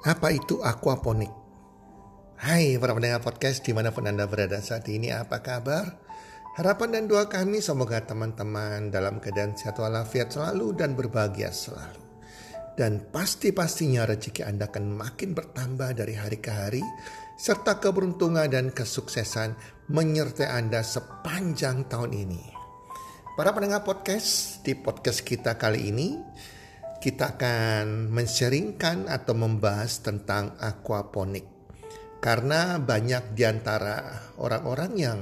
Apa itu aquaponik? Hai para pendengar podcast di mana pun Anda berada saat ini apa kabar? Harapan dan doa kami semoga teman-teman dalam keadaan sehat walafiat selalu dan berbahagia selalu. Dan pasti-pastinya rezeki Anda akan makin bertambah dari hari ke hari serta keberuntungan dan kesuksesan menyertai Anda sepanjang tahun ini. Para pendengar podcast, di podcast kita kali ini kita akan menseringkan atau membahas tentang aquaponik. Karena banyak di antara orang-orang yang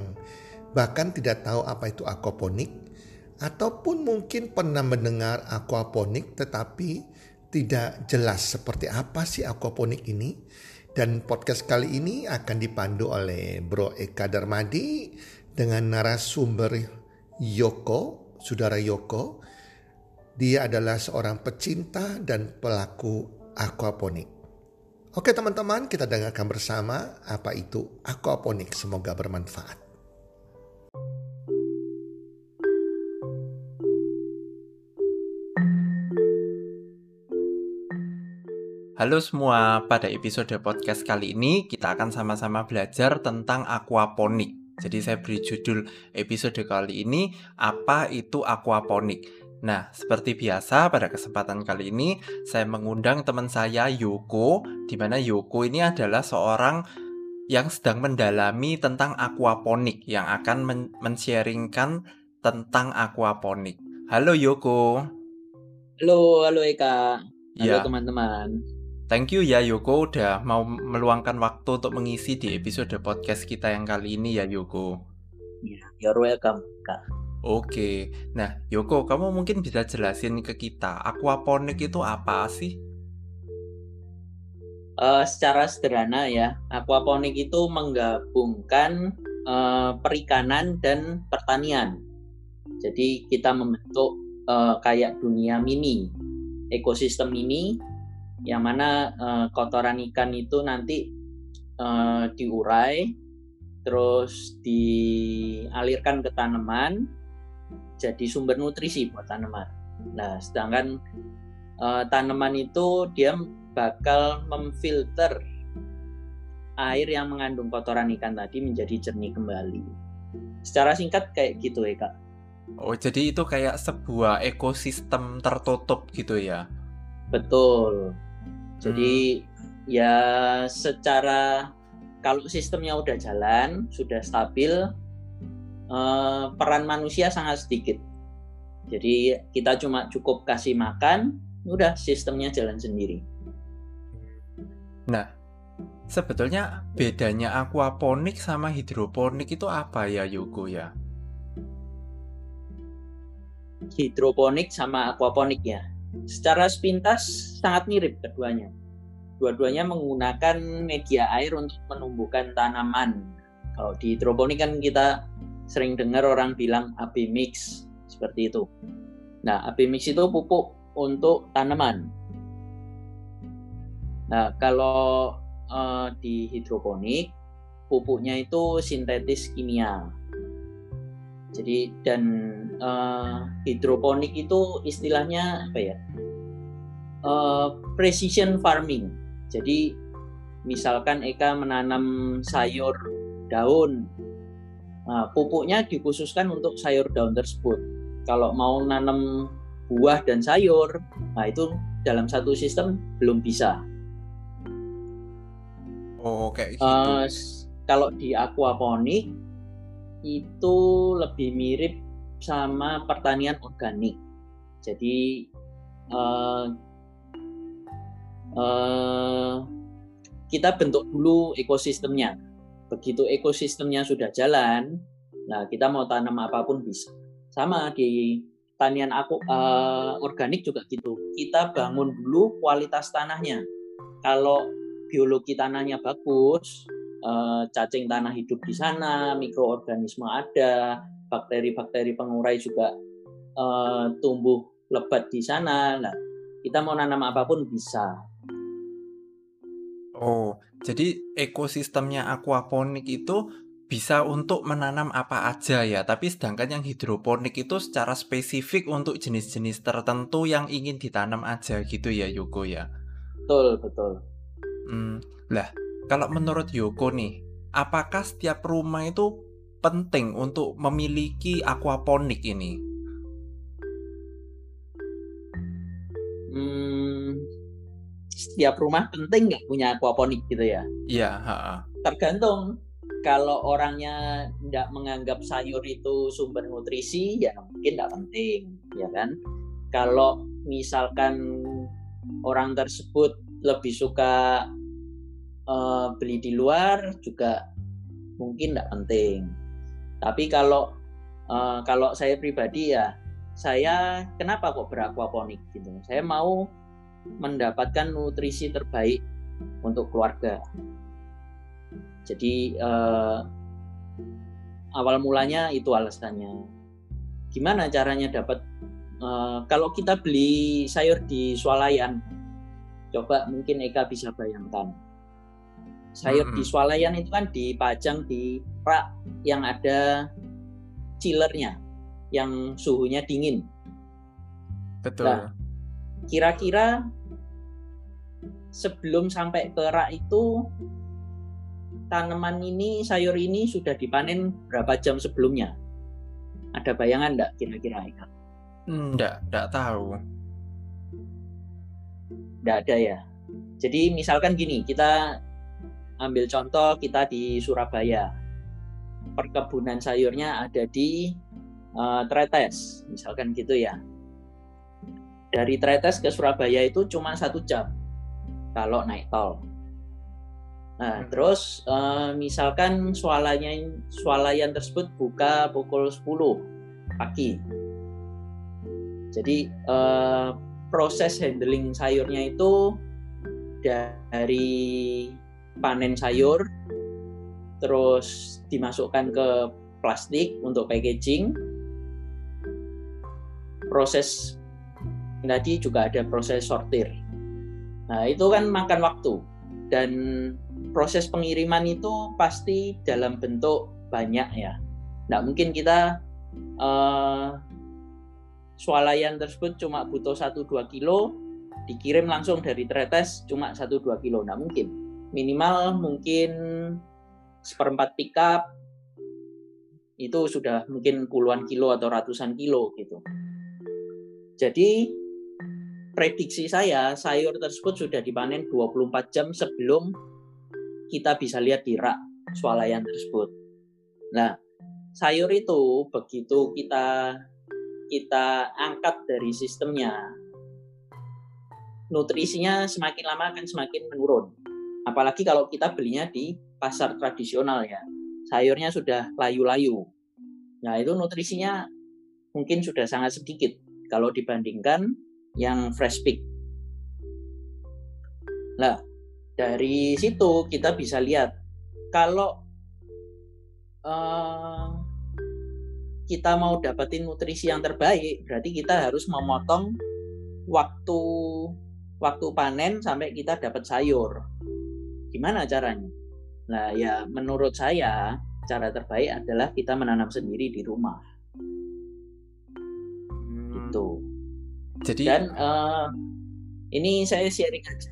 bahkan tidak tahu apa itu aquaponik ataupun mungkin pernah mendengar aquaponik tetapi tidak jelas seperti apa sih aquaponik ini. Dan podcast kali ini akan dipandu oleh Bro Eka Darmadi dengan narasumber Yoko, Saudara Yoko dia adalah seorang pecinta dan pelaku aquaponik. Oke teman-teman, kita dengarkan bersama apa itu aquaponik. Semoga bermanfaat. Halo semua, pada episode podcast kali ini kita akan sama-sama belajar tentang aquaponik. Jadi saya beri judul episode kali ini apa itu aquaponik. Nah, seperti biasa pada kesempatan kali ini saya mengundang teman saya Yoko, di mana Yoko ini adalah seorang yang sedang mendalami tentang aquaponik yang akan men men-sharingkan tentang aquaponik. Halo Yoko. Halo, halo Eka. Halo Ya. teman-teman. Thank you ya Yoko udah mau meluangkan waktu untuk mengisi di episode podcast kita yang kali ini ya Yoko. Ya, you're welcome, Kak. Oke, nah Yoko, kamu mungkin bisa jelasin ke kita, aquaponik itu apa sih? Eh, secara sederhana ya, aquaponik itu menggabungkan eh, perikanan dan pertanian. Jadi kita membentuk eh, kayak dunia mini, ekosistem mini, yang mana eh, kotoran ikan itu nanti eh, diurai, terus dialirkan ke tanaman, jadi sumber nutrisi buat tanaman. Nah, sedangkan eh, tanaman itu dia bakal memfilter air yang mengandung kotoran ikan tadi menjadi jernih kembali. Secara singkat kayak gitu ya kak. Oh, jadi itu kayak sebuah ekosistem tertutup gitu ya? Betul. Jadi ya secara kalau sistemnya udah jalan, sudah stabil, eh, peran manusia sangat sedikit. Jadi kita cuma cukup kasih makan, udah sistemnya jalan sendiri. Nah, sebetulnya bedanya aquaponik sama hidroponik itu apa ya, Yoko ya? hidroponik sama aquaponik ya. Secara sepintas sangat mirip keduanya. Dua-duanya menggunakan media air untuk menumbuhkan tanaman. Kalau di hidroponik kan kita sering dengar orang bilang AB mix seperti itu. Nah, AB mix itu pupuk untuk tanaman. Nah, kalau eh, di hidroponik pupuknya itu sintetis kimia. Jadi dan eh, hidroponik itu istilahnya apa ya? Eh, precision farming. Jadi misalkan Eka menanam sayur daun, nah, pupuknya dikhususkan untuk sayur daun tersebut. Kalau mau nanam buah dan sayur, nah itu dalam satu sistem belum bisa. Oh, kayak gitu. Eh, s- kalau di aquaponik itu lebih mirip sama pertanian organik. Jadi eh, eh, kita bentuk dulu ekosistemnya. Begitu ekosistemnya sudah jalan, nah kita mau tanam apa pun bisa. Sama di tanian aku eh, organik juga gitu. Kita bangun dulu kualitas tanahnya. Kalau biologi tanahnya bagus, eh, cacing tanah hidup di sana, mikroorganisme ada, bakteri-bakteri pengurai juga eh, tumbuh lebat di sana. Nah, kita mau nanam apa pun bisa. Oh, jadi ekosistemnya aquaponik itu bisa untuk menanam apa aja ya, tapi sedangkan yang hidroponik itu secara spesifik untuk jenis-jenis tertentu yang ingin ditanam aja gitu ya, Yoko ya. Betul, betul. Hmm, lah, kalau menurut Yoko nih, apakah setiap rumah itu penting untuk memiliki aquaponik ini? Setiap rumah penting nggak punya aquaponik gitu ya? Iya, tergantung. Kalau orangnya nggak menganggap sayur itu sumber nutrisi, ya mungkin nggak penting, ya kan? Kalau misalkan orang tersebut lebih suka uh, beli di luar juga mungkin nggak penting. Tapi kalau uh, kalau saya pribadi ya saya kenapa kok beraquaponik gitu? Saya mau mendapatkan nutrisi terbaik untuk keluarga. Jadi uh, awal mulanya itu alasannya. Gimana caranya dapat? Uh, kalau kita beli sayur di swalayan, coba mungkin Eka bisa bayangkan sayur di swalayan itu kan dipajang di rak yang ada chillernya yang suhunya dingin. Betul. Nah, kira-kira sebelum sampai ke rak itu tanaman ini sayur ini sudah dipanen berapa jam sebelumnya? Ada bayangan enggak kira-kira Enggak, enggak tahu. Enggak ada ya. Jadi misalkan gini, kita ambil contoh kita di Surabaya. Perkebunan sayurnya ada di uh, Tretes, misalkan gitu ya. Dari Tretes ke Surabaya itu cuma satu jam kalau naik tol. Nah, hmm. terus uh, misalkan swalayan swalayan tersebut buka pukul 10 pagi. Jadi uh, proses handling sayurnya itu dari panen sayur terus dimasukkan ke plastik untuk packaging proses tadi juga ada proses sortir nah itu kan makan waktu. Dan proses pengiriman itu pasti dalam bentuk banyak ya. Nggak mungkin kita uh, swalayan tersebut cuma butuh 1-2 kilo dikirim langsung dari tretes cuma 1-2 kilo. Nggak mungkin. Minimal mungkin seperempat pickup itu sudah mungkin puluhan kilo atau ratusan kilo gitu. Jadi prediksi saya sayur tersebut sudah dipanen 24 jam sebelum kita bisa lihat di rak swalayan tersebut. Nah, sayur itu begitu kita kita angkat dari sistemnya nutrisinya semakin lama akan semakin menurun. Apalagi kalau kita belinya di pasar tradisional ya. Sayurnya sudah layu-layu. Nah, itu nutrisinya mungkin sudah sangat sedikit kalau dibandingkan yang fresh pick. Nah, dari situ kita bisa lihat kalau uh, kita mau dapetin nutrisi yang terbaik, berarti kita harus memotong waktu waktu panen sampai kita dapat sayur. Gimana caranya? Nah, ya menurut saya cara terbaik adalah kita menanam sendiri di rumah. Hmm. Gitu. Jadi dan uh, ini saya sharing aja.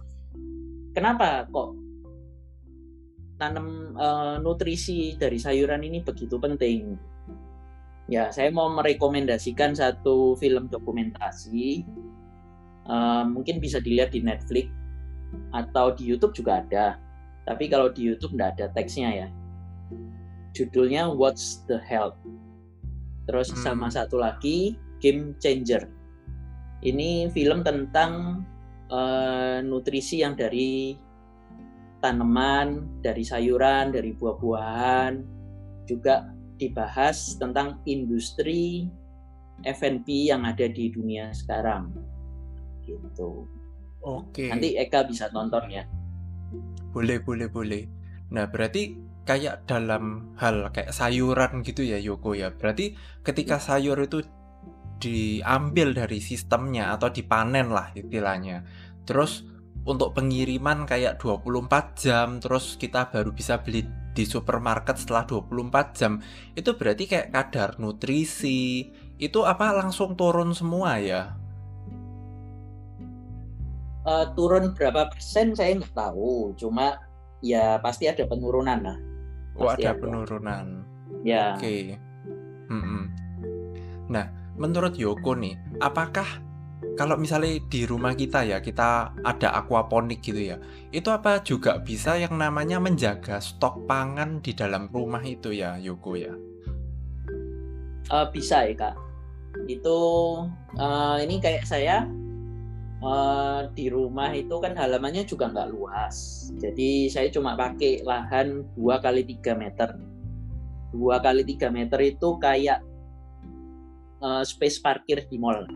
Kenapa kok tanam uh, nutrisi dari sayuran ini begitu penting? Ya, saya mau merekomendasikan satu film dokumentasi. Uh, mungkin bisa dilihat di Netflix atau di YouTube juga ada tapi kalau di YouTube nggak ada teksnya ya. Judulnya What's the Health. Terus hmm. sama satu lagi Game Changer. Ini film tentang uh, nutrisi yang dari tanaman, dari sayuran, dari buah-buahan, juga dibahas tentang industri F&B yang ada di dunia sekarang. Gitu. Oke. Nanti Eka bisa tonton ya. Boleh, boleh, boleh. Nah, berarti kayak dalam hal kayak sayuran gitu ya Yoko ya. Berarti ketika sayur itu diambil dari sistemnya atau dipanen lah istilahnya. Terus untuk pengiriman kayak 24 jam terus kita baru bisa beli di supermarket setelah 24 jam. Itu berarti kayak kadar nutrisi itu apa langsung turun semua ya? uh, turun berapa persen saya nggak tahu cuma ya pasti ada penurunan lah oh ada, ada penurunan ya oke okay. mm -mm. nah menurut Yoko nih apakah kalau misalnya di rumah kita ya kita ada aquaponik gitu ya itu apa juga bisa yang namanya menjaga stok pangan di dalam rumah itu ya Yoko ya? Uh, bisa ya kak. Itu uh, ini kayak saya uh, di rumah itu kan halamannya juga nggak luas. Jadi saya cuma pakai lahan 2 kali 3 meter. 2 kali 3 meter itu kayak uh, space parkir di mall.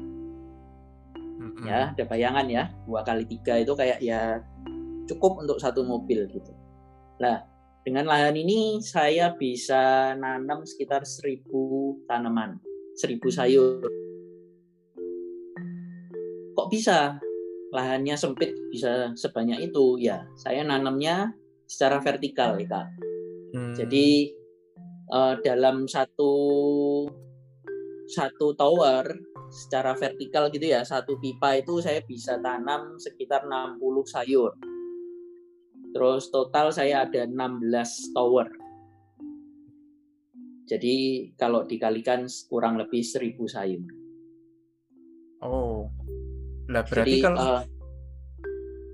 Mm-hmm. ya ada bayangan ya dua kali tiga itu kayak ya cukup untuk satu mobil gitu. Nah dengan lahan ini saya bisa nanam sekitar seribu tanaman seribu sayur. Kok bisa? Lahannya sempit bisa sebanyak itu. Ya saya nanamnya secara vertikal ya kak. Hmm. jadi uh, dalam satu satu tower secara vertikal gitu ya satu pipa itu saya bisa tanam sekitar 60 sayur. Terus total saya ada 16 tower. Jadi kalau dikalikan kurang lebih 1000 sayur. Oh. Lah berarti jadi, kalau uh,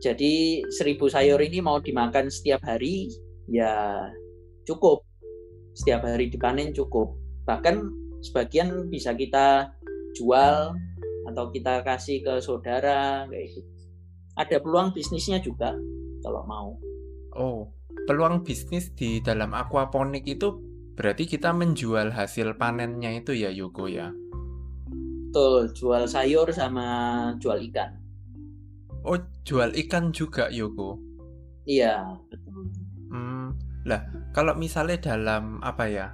jadi 1000 sayur ini mau dimakan setiap hari ya cukup. Setiap hari dipanen cukup. Bahkan sebagian bisa kita jual atau kita kasih ke saudara kayak gitu. Ada peluang bisnisnya juga kalau mau. Oh, peluang bisnis di dalam aquaponik itu berarti kita menjual hasil panennya itu ya Yoko ya? Betul, jual sayur sama jual ikan. Oh, jual ikan juga Yoko? Iya, betul. Hmm, lah kalau misalnya dalam apa ya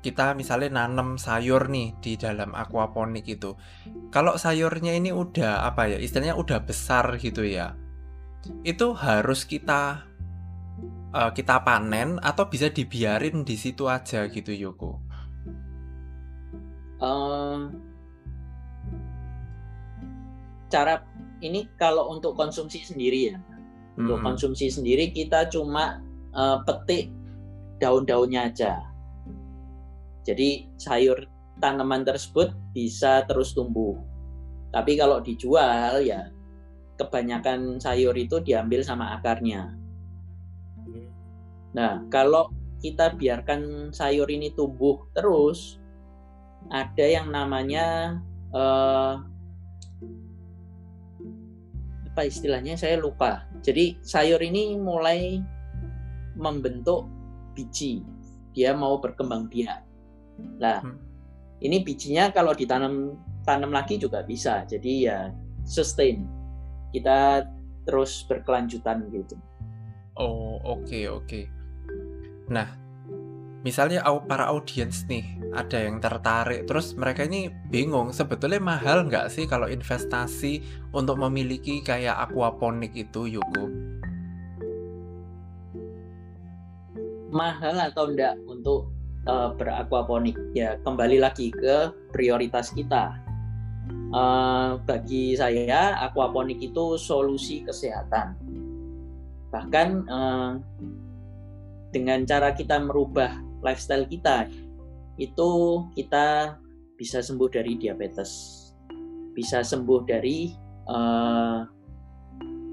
kita misalnya nanam sayur nih di dalam aquaponik itu. Kalau sayurnya ini udah apa ya, istilahnya udah besar gitu ya. Itu harus kita uh, kita panen atau bisa dibiarin di situ aja gitu Yoko. Uh, cara ini kalau untuk konsumsi sendiri ya. Untuk hmm. konsumsi sendiri kita cuma uh, petik daun-daunnya aja jadi sayur tanaman tersebut bisa terus tumbuh. Tapi kalau dijual ya kebanyakan sayur itu diambil sama akarnya. Nah, kalau kita biarkan sayur ini tumbuh terus, ada yang namanya uh, apa istilahnya saya lupa. Jadi sayur ini mulai membentuk biji, dia mau berkembang biak. Nah, hmm. ini bijinya kalau ditanam tanam lagi juga bisa. Jadi ya sustain. Kita terus berkelanjutan gitu. Oh, oke okay, oke. Okay. Nah, misalnya para audiens nih ada yang tertarik terus mereka ini bingung sebetulnya mahal nggak sih kalau investasi untuk memiliki kayak aquaponik itu Yuko? Mahal atau enggak untuk uh, beraquaponik ya kembali lagi ke prioritas kita. Uh, bagi saya aquaponik itu solusi kesehatan. Bahkan uh, dengan cara kita merubah lifestyle kita itu kita bisa sembuh dari diabetes bisa sembuh dari uh,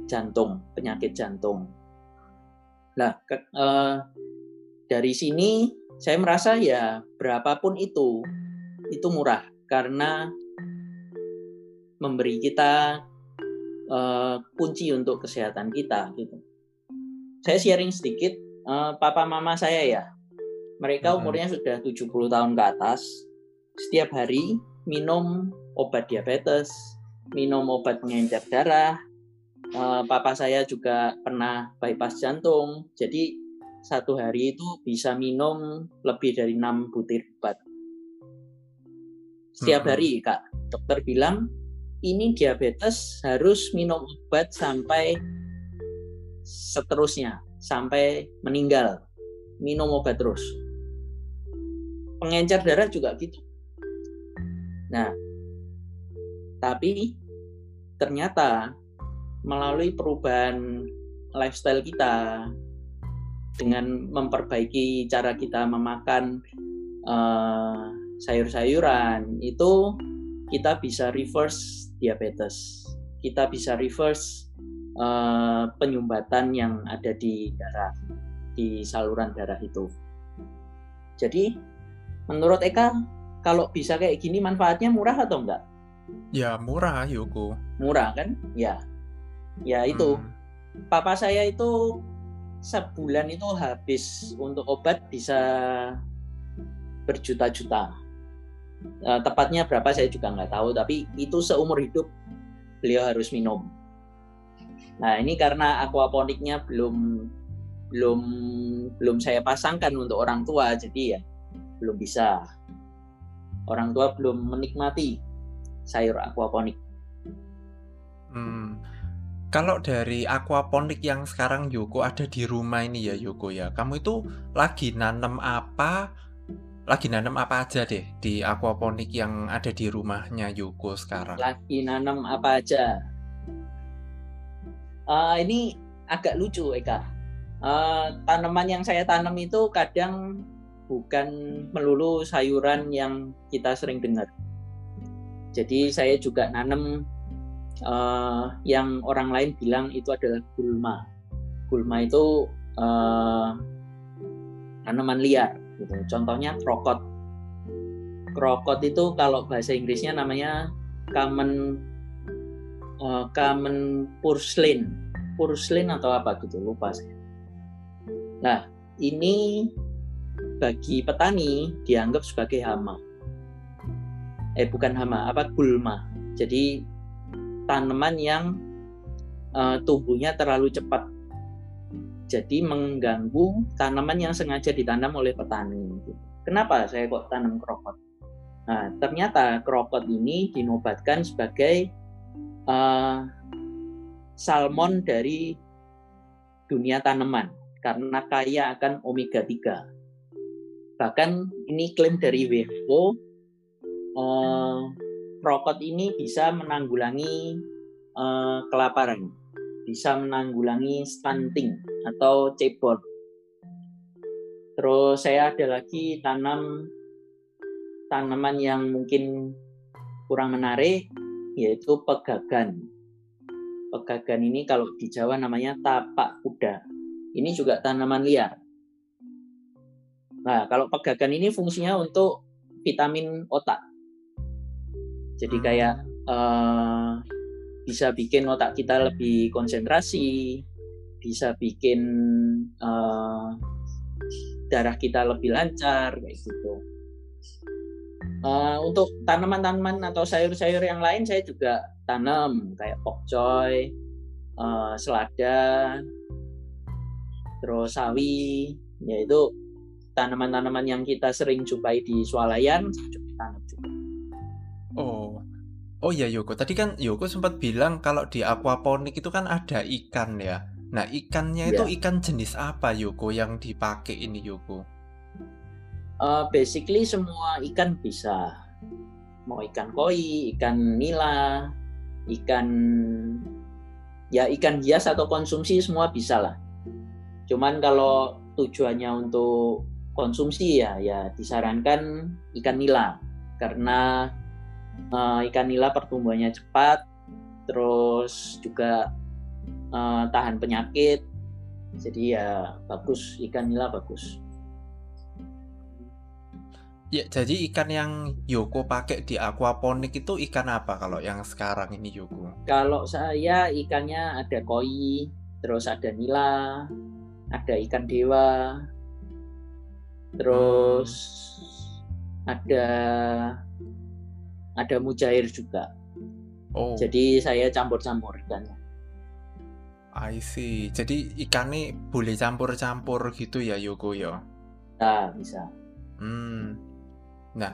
jantung penyakit jantung. Nah ke, uh, dari sini saya merasa ya berapapun itu itu murah karena memberi kita uh, kunci untuk kesehatan kita gitu. Saya sharing sedikit uh, papa mama saya ya. Mereka umurnya sudah 70 tahun ke atas. Setiap hari minum obat diabetes, minum obat pengencer darah. Uh, papa saya juga pernah bypass jantung. Jadi satu hari itu bisa minum lebih dari enam butir obat. Setiap hari, Kak. Dokter bilang, ini diabetes harus minum obat sampai seterusnya, sampai meninggal. Minum obat terus. Pengencer darah juga gitu. Nah, tapi ternyata melalui perubahan lifestyle kita dengan memperbaiki cara kita memakan uh, sayur-sayuran itu kita bisa reverse diabetes. Kita bisa reverse uh, penyumbatan yang ada di darah di saluran darah itu. Jadi menurut Eka kalau bisa kayak gini manfaatnya murah atau enggak? Ya murah Yoko murah kan? Ya. Ya itu. Hmm. papa saya itu sebulan itu habis untuk obat bisa berjuta-juta. Uh, tepatnya berapa saya juga nggak tahu tapi itu seumur hidup beliau harus minum. Nah ini karena aquaponiknya belum belum belum saya pasangkan untuk orang tua jadi ya belum bisa. Orang tua belum menikmati sayur aquaponik. Hmm. Kalau dari aquaponik yang sekarang Yoko ada di rumah ini ya Yoko ya, kamu itu lagi nanam apa? Lagi nanam apa aja deh di aquaponik yang ada di rumahnya Yoko sekarang? Lagi nanam apa aja? Uh, ini agak lucu Eka. Uh, tanaman yang saya tanam itu kadang bukan melulu sayuran yang kita sering dengar. Jadi saya juga nanam uh, yang orang lain bilang itu adalah gulma. Gulma itu uh, tanaman liar. Gitu. Contohnya krokot. Krokot itu kalau bahasa Inggrisnya namanya common uh, common purslane. Purslane atau apa gitu lupa saya. Nah ini bagi petani dianggap sebagai hama. Eh bukan hama, apa gulma. Jadi tanaman yang uh, tumbuhnya terlalu cepat. Jadi mengganggu tanaman yang sengaja ditanam oleh petani. Kenapa saya kok tanam krokot? Nah, ternyata krokot ini dinobatkan sebagai uh, salmon dari dunia tanaman karena kaya akan omega 3. Bahkan ini klaim dari WHO uh, Krokot ini bisa menanggulangi uh, kelaparan, bisa menanggulangi stunting atau cebol. Terus saya ada lagi tanam tanaman yang mungkin kurang menarik, yaitu pegagan. Pegagan ini kalau di Jawa namanya tapak kuda. Ini juga tanaman liar. Nah, kalau pegagan ini fungsinya untuk vitamin otak. Jadi kayak uh, bisa bikin otak kita lebih konsentrasi, bisa bikin uh, darah kita lebih lancar kayak gitu. Uh, untuk tanaman-tanaman atau sayur-sayur yang lain saya juga tanam kayak pokcoy, uh, selada, terus sawi, yaitu tanaman-tanaman yang kita sering jumpai di swalayan saya tanam juga. Oh. Oh ya Yoko, tadi kan Yoko sempat bilang kalau di aquaponik itu kan ada ikan ya. Nah, ikannya itu yeah. ikan jenis apa Yoko yang dipakai ini Yoko? Uh, basically semua ikan bisa. Mau ikan koi, ikan nila, ikan ya ikan hias atau konsumsi semua bisa lah. Cuman kalau tujuannya untuk konsumsi ya ya disarankan ikan nila karena uh, ikan nila pertumbuhannya cepat, terus juga uh, tahan penyakit. Jadi ya bagus ikan nila bagus. Ya, jadi ikan yang Yoko pakai di aquaponik itu ikan apa kalau yang sekarang ini Yoko? Kalau saya ikannya ada koi, terus ada nila, ada ikan dewa, terus hmm. ada ada mujair juga. Oh. Jadi saya campur-campur ikannya. I see. Jadi ikannya boleh campur-campur gitu ya Yoko ya? Nah, bisa. Hmm. Nah,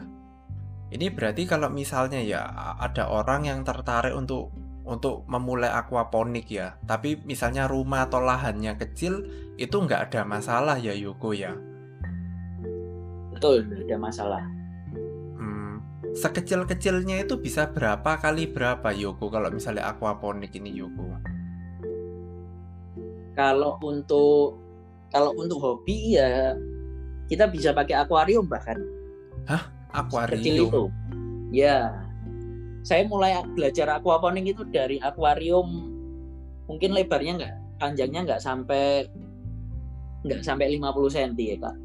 ini berarti kalau misalnya ya ada orang yang tertarik untuk untuk memulai aquaponik ya, tapi misalnya rumah atau lahannya kecil, itu nggak ada masalah ya Yoko ya? Betul, nggak ada masalah sekecil-kecilnya itu bisa berapa kali berapa Yoko kalau misalnya aquaponik ini Yoko? Kalau untuk kalau untuk hobi ya kita bisa pakai akuarium bahkan. Hah? Akuarium? Kecil itu. Ya. Saya mulai belajar aquaponik itu dari akuarium mungkin lebarnya nggak panjangnya nggak sampai nggak sampai 50 cm ya kak.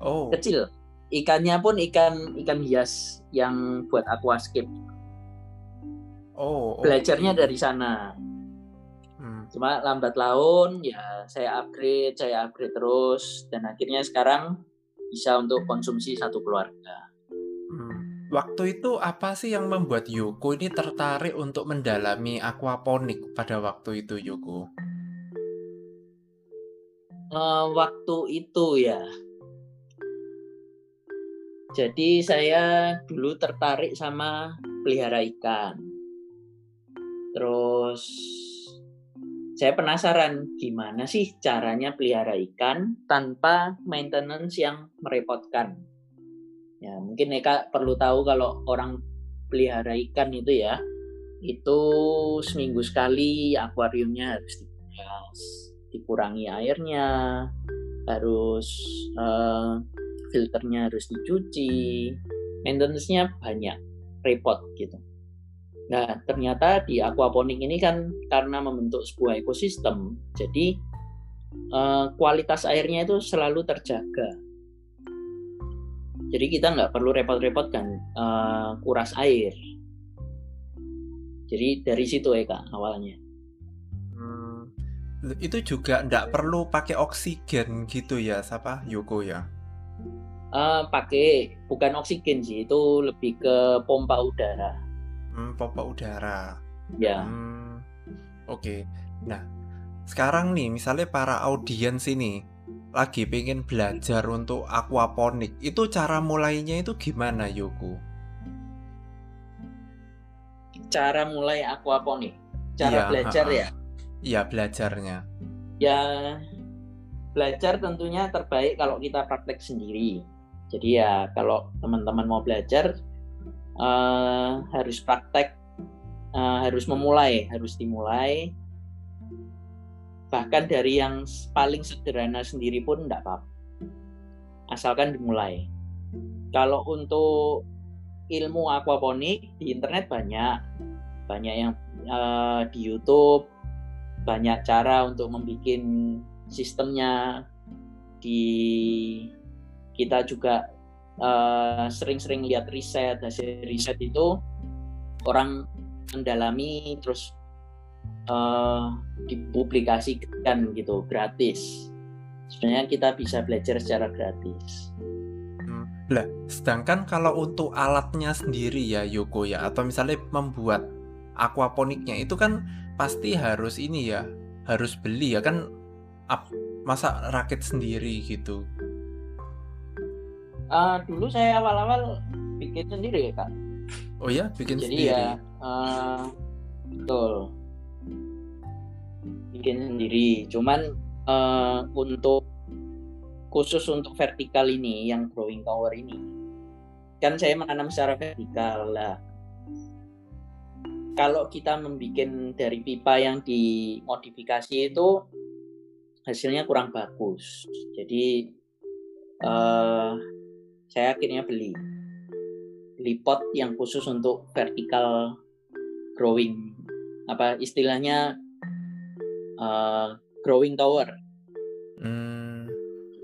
Oh. Kecil. Ikannya pun ikan ikan hias yang buat aquascape. Oh. oh. Belajarnya dari sana. Hmm. Cuma lambat laun ya saya upgrade, saya upgrade terus dan akhirnya sekarang bisa untuk konsumsi satu keluarga. Hmm. Waktu itu apa sih yang membuat Yoko ini tertarik untuk mendalami aquaponik pada waktu itu Yoko? Uh, waktu itu ya. Jadi saya dulu tertarik sama pelihara ikan. Terus saya penasaran gimana sih caranya pelihara ikan tanpa maintenance yang merepotkan. Ya, mungkin Eka perlu tahu kalau orang pelihara ikan itu ya, itu seminggu sekali akuariumnya harus dikurangi airnya, harus uh, filternya harus dicuci, maintenance-nya banyak, repot gitu. Nah, ternyata di aquaponik ini kan karena membentuk sebuah ekosistem, jadi eh, kualitas airnya itu selalu terjaga. Jadi kita nggak perlu repot-repot kan eh, kuras air. Jadi dari situ Eka awalnya. Hmm, itu juga nggak perlu pakai oksigen gitu ya, siapa Yoko ya? Uh, pakai bukan oksigen sih, itu lebih ke pompa udara. Hmm, pompa udara. Ya. Hmm, Oke. Nah, sekarang nih misalnya para audiens ini lagi pengen belajar untuk aquaponik, itu cara mulainya itu gimana, Yoko? Cara mulai aquaponik, cara Iya, belajar ha-ha. ya. Iya, belajarnya. Ya belajar tentunya terbaik kalau kita praktek sendiri. Jadi ya kalau teman-teman mau belajar eh, harus praktek, eh, harus memulai, harus dimulai. Bahkan dari yang paling sederhana sendiri pun tidak apa-apa. Asalkan dimulai. Kalau untuk ilmu aquaponik di internet banyak, banyak yang eh, di YouTube, banyak cara untuk membuat sistemnya di kita juga eh, sering-sering lihat riset hasil riset itu orang mendalami terus eh, dipublikasikan gitu gratis. Sebenarnya kita bisa belajar secara gratis. Hmm, Lah, sedangkan kalau untuk alatnya sendiri ya, Yoko ya, atau misalnya membuat aquaponiknya itu kan pasti harus ini ya, harus beli ya kan, masa rakit sendiri gitu. Eh, dulu saya awal-awal bikin sendiri ya kak. Oh ya, bikin jadi sendiri. ya eh, betul. Bikin sendiri. Cuman eh, untuk khusus untuk vertikal ini yang growing tower ini. Kan saya menanam secara vertikal lah. Kalau kita membuat dari pipa yang dimodifikasi itu hasilnya kurang bagus. Jadi eh, saya akhirnya beli. Beli pot yang khusus untuk vertical growing. Apa istilahnya eh, growing tower. Hmm,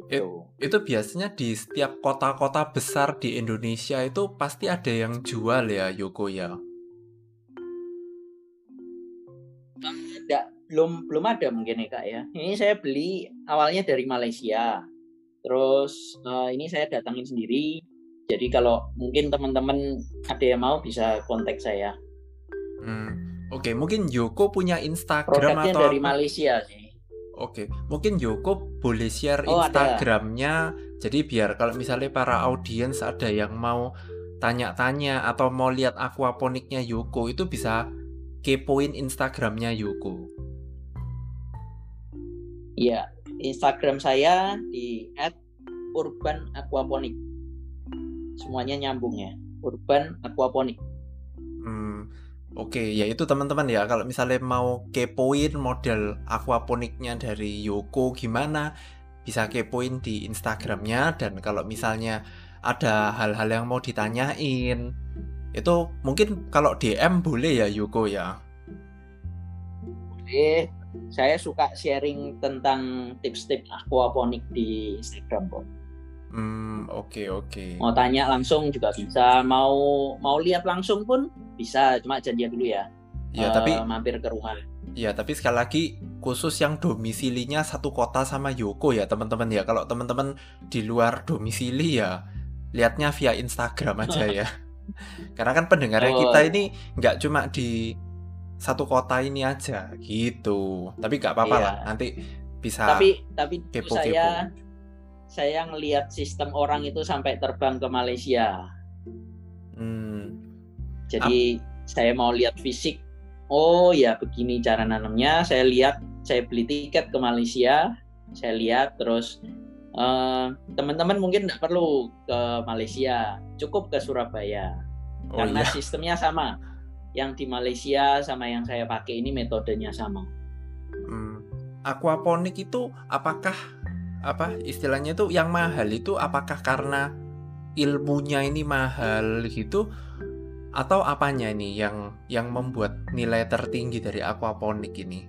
gitu. itu biasanya di setiap kota-kota besar di Indonesia itu pasti ada yang jual ya, Yoko ya. Belum belum ada mungkin ya kak ya. Ini saya beli awalnya dari Malaysia terus eh, ini saya datangin sendiri jadi kalau mungkin teman-teman ada yang mau bisa kontak saya Hmm, Oke, mungkin Yoko punya Instagram produknya atau dari? Malaysia sih Oke, mungkin Yoko boleh share Oh, ada. Instagramnya. Jadi biar kalau misalnya para audiens ada yang mau tanya-tanya atau mau lihat aquaponiknya Yoko itu bisa kepoin Instagramnya Yoko. Iya, Instagram saya di @urban_aquaponik. Semuanya nyambung ya. Urban Aquaponik. Hmm, Oke, ya itu teman-teman ya. Kalau misalnya mau kepoin model aquaponiknya dari Yoko gimana, bisa kepoin di Instagramnya. Dan kalau misalnya ada hal-hal yang mau ditanyain, itu mungkin kalau DM boleh ya Yoko ya. Boleh. Saya suka sharing tentang tips-tips aquaponik di Instagram kok. Hmm, oke oke. Mau tanya langsung juga bisa, mau mau lihat langsung pun bisa, cuma janjian dulu ya. Ya, Eh, tapi mampir ke rumah. ya tapi sekali lagi khusus yang domisilinya satu kota sama Yoko ya teman-teman ya. Kalau teman-teman di luar domisili ya lihatnya via Instagram aja ya. Karena kan pendengarnya Oh, kita iya. ini nggak cuma di satu kota ini aja gitu. Tapi nggak apa-apa Iya. lah. Nanti bisa Tapi tapi dulu kepo-kepo. saya saya ngelihat sistem orang itu sampai terbang ke Malaysia. Hmm, Jadi saya mau lihat fisik. Oh ya begini cara nanamnya. Saya lihat, saya beli tiket ke Malaysia. Saya lihat terus eh, teman-teman mungkin tidak perlu ke Malaysia, cukup ke Surabaya oh karena iya. sistemnya sama. Yang di Malaysia sama yang saya pakai ini metodenya sama. Hmm, aquaponik itu apakah apa istilahnya itu yang mahal itu apakah karena ilmunya ini mahal gitu atau apanya ini yang yang membuat nilai tertinggi dari aquaponik ini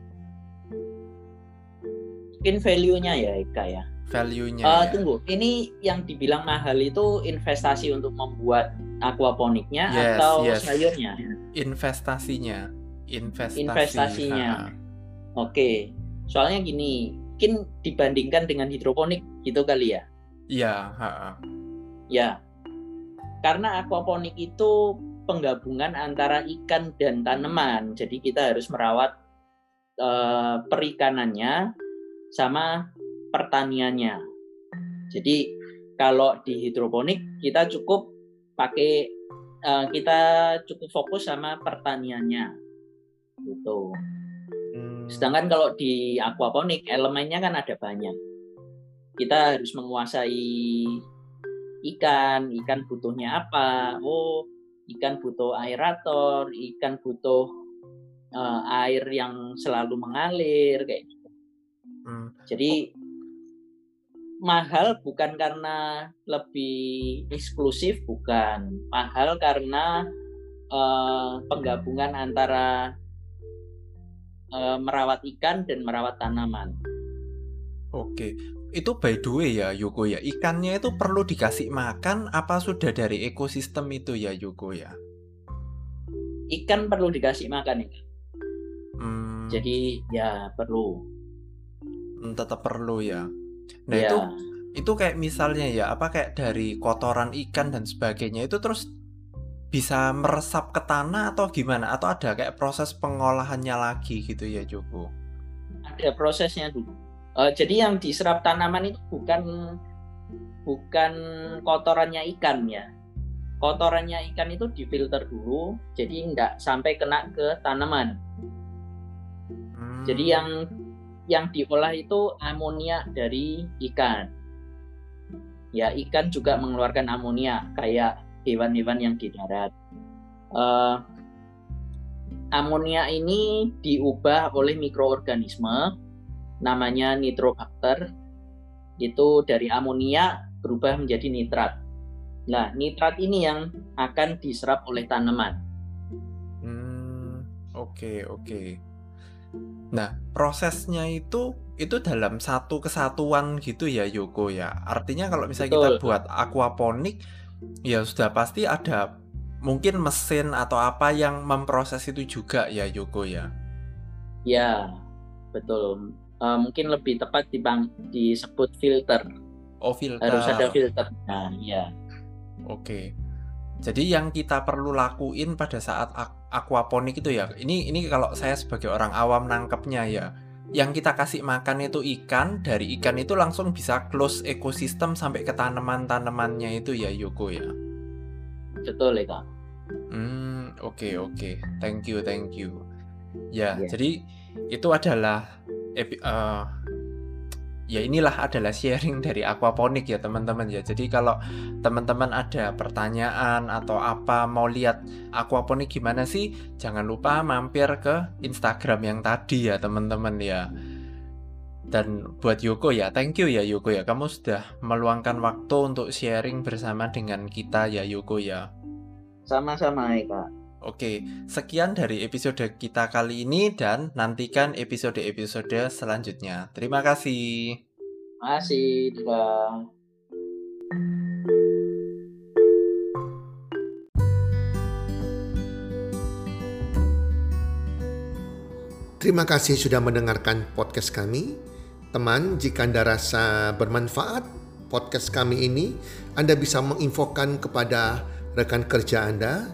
Mungkin value-nya ya Eka ya. value-nya Eh, ya? Tunggu, ini yang dibilang mahal itu investasi untuk membuat aquaponiknya Yes, atau yes. sayurnya? Investasinya investasi Investasinya. Oke, soalnya gini, mungkin dibandingkan dengan hidroponik gitu kali ya. iya. Ya, karena aquaponik itu penggabungan antara ikan dan tanaman. Jadi kita harus merawat eh, perikanannya sama pertaniannya. Jadi kalau di hidroponik kita cukup pakai eh, kita cukup fokus sama pertaniannya. Gitu. Hmm, Sedangkan kalau di aquaponik elemennya kan ada banyak. Kita harus menguasai ikan, ikan butuhnya apa? Oh, ikan butuh aerator, ikan butuh eh, air yang selalu mengalir kayak gitu. hmm. Jadi mahal bukan karena lebih eksklusif bukan. Mahal karena eh, penggabungan antara eh, merawat ikan dan merawat tanaman. Oke, itu by the way ya Yoko ya, ikannya itu perlu dikasih makan apa sudah dari ekosistem itu ya Yoko ya? Ikan perlu dikasih makan ya. Hmm, Jadi ya perlu. hmm, tetap perlu ya. Nah ya. itu itu kayak misalnya ya apa kayak dari kotoran ikan dan sebagainya itu terus bisa meresap ke tanah atau gimana? Atau ada kayak proses pengolahannya lagi gitu ya Joko? ada prosesnya dulu. Eh, jadi yang diserap tanaman itu bukan bukan kotorannya ikan ya. Kotorannya ikan itu difilter dulu, jadi nggak sampai kena ke tanaman. Hmm, Jadi yang yang diolah itu amonia dari ikan. Ya ikan juga mengeluarkan amonia kayak hewan-hewan yang di darat. Eh, amonia ini diubah oleh mikroorganisme namanya nitrobakter itu dari amonia berubah menjadi nitrat. Nah, nitrat ini yang akan diserap oleh tanaman. Hmm, oke oke. Nah, prosesnya itu itu dalam satu kesatuan gitu ya Yoko ya. Artinya kalau misalnya kita Betul. buat aquaponik ya sudah pasti ada mungkin mesin atau apa yang memproses itu juga ya Yoko ya. Ya, betul. Eh, mungkin lebih tepat dibang, disebut filter. Oh, filter. Harus ada filter. Nah, ya. Oke. Jadi yang kita perlu lakuin pada saat aquaponik itu ya, ini ini kalau saya sebagai orang awam nangkepnya ya, yang kita kasih makan itu ikan, dari ikan itu langsung bisa close ekosistem sampai ke tanaman-tanamannya itu ya Yoko ya. Betul, ya. Hmm, oke oke. Thank you, thank you. Ya, Iya. jadi itu adalah eh, ya inilah adalah sharing dari aquaponik ya teman-teman ya. Jadi kalau teman-teman ada pertanyaan atau apa mau lihat aquaponik gimana sih, jangan lupa mampir ke Instagram yang tadi ya teman-teman ya. Dan buat Yoko ya, thank you ya Yoko ya. Kamu sudah meluangkan waktu untuk sharing bersama dengan kita ya Yoko ya. Sama-sama Eka. Oke, sekian dari episode kita kali ini dan nantikan episode-episode selanjutnya. Terima kasih. Masih, dadah. Terima kasih sudah mendengarkan podcast kami. Teman, jika Anda rasa bermanfaat podcast kami ini, Anda bisa menginfokan kepada rekan kerja Anda